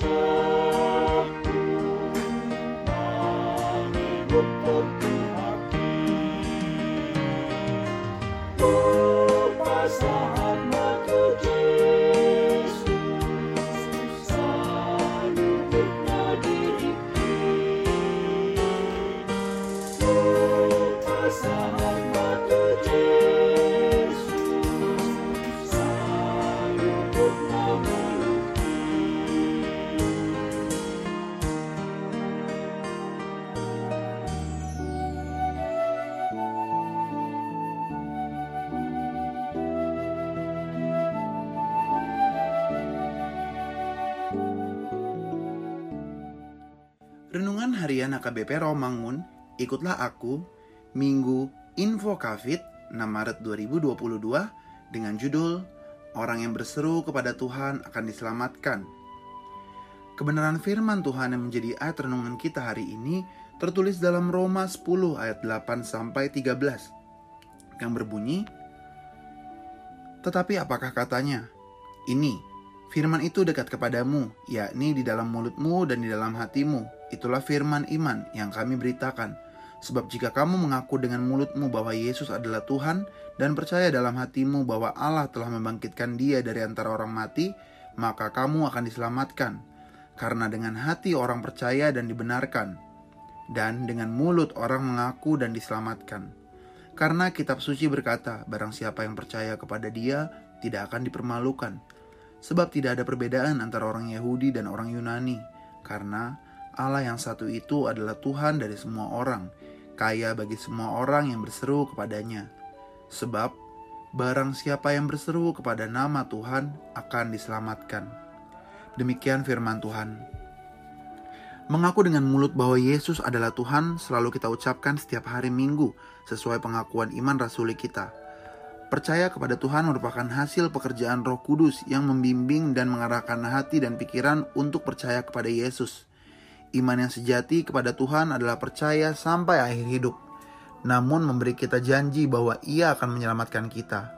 Thank you. Harian AKBP Romangun, ikutlah aku, Minggu Info Covid 6 Maret 2022 dengan judul Orang yang berseru kepada Tuhan akan diselamatkan. Kebenaran firman Tuhan yang menjadi ayat renungan kita hari ini tertulis dalam Roma 10 ayat 8 sampai 13 yang berbunyi Tetapi apakah katanya? Ini firman itu dekat kepadamu, yakni di dalam mulutmu dan di dalam hatimu. Itulah firman iman yang kami beritakan. Sebab jika kamu mengaku dengan mulutmu bahwa Yesus adalah Tuhan dan percaya dalam hatimu bahwa Allah telah membangkitkan dia dari antara orang mati, maka kamu akan diselamatkan. Karena dengan hati orang percaya dan dibenarkan, dan dengan mulut orang mengaku dan diselamatkan. Karena kitab suci berkata, barang siapa yang percaya kepada dia tidak akan dipermalukan. Sebab tidak ada perbedaan antara orang Yahudi dan orang Yunani, karena Allah yang satu itu adalah Tuhan dari semua orang, kaya bagi semua orang yang berseru kepadanya. Sebab barang siapa yang berseru kepada nama Tuhan akan diselamatkan. Demikian firman Tuhan. Mengaku dengan mulut bahwa Yesus adalah Tuhan selalu kita ucapkan setiap hari Minggu sesuai pengakuan iman rasuli kita. Percaya kepada Tuhan merupakan hasil pekerjaan Roh Kudus yang membimbing dan mengarahkan hati dan pikiran untuk percaya kepada Yesus. Iman yang sejati kepada Tuhan adalah percaya sampai akhir hidup, namun memberi kita janji bahwa Ia akan menyelamatkan kita.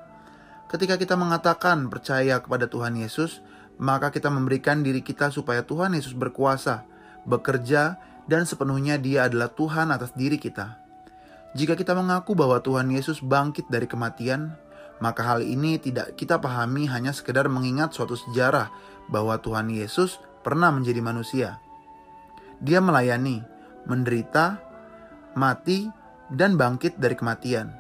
Ketika kita mengatakan percaya kepada Tuhan Yesus, maka kita memberikan diri kita supaya Tuhan Yesus berkuasa, bekerja, dan sepenuhnya Dia adalah Tuhan atas diri kita. Jika kita mengaku bahwa Tuhan Yesus bangkit dari kematian, maka hal ini tidak kita pahami hanya sekedar mengingat suatu sejarah bahwa Tuhan Yesus pernah menjadi manusia. Dia melayani, menderita, mati, dan bangkit dari kematian.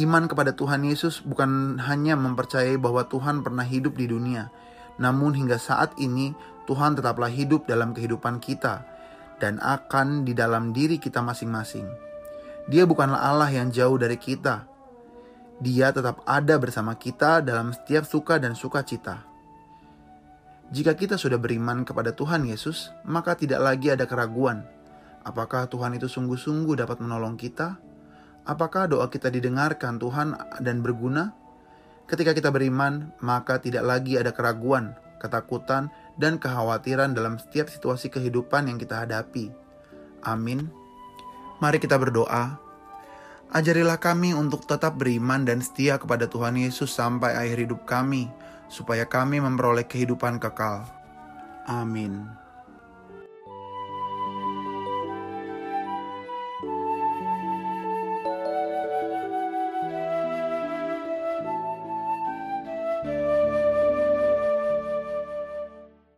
Iman kepada Tuhan Yesus bukan hanya mempercayai bahwa Tuhan pernah hidup di dunia, namun hingga saat ini Tuhan tetaplah hidup dalam kehidupan kita dan akan di dalam diri kita masing-masing. Dia bukanlah Allah yang jauh dari kita. Dia tetap ada bersama kita dalam setiap suka dan sukacita. Jika kita sudah beriman kepada Tuhan Yesus, maka tidak lagi ada keraguan. Apakah Tuhan itu sungguh-sungguh dapat menolong kita? Apakah doa kita didengarkan Tuhan dan berguna? Ketika kita beriman, maka tidak lagi ada keraguan, ketakutan, dan kekhawatiran dalam setiap situasi kehidupan yang kita hadapi. Amin. Mari kita berdoa. Ajarilah kami untuk tetap beriman dan setia kepada Tuhan Yesus sampai akhir hidup kami supaya kami memperoleh kehidupan kekal. Amin.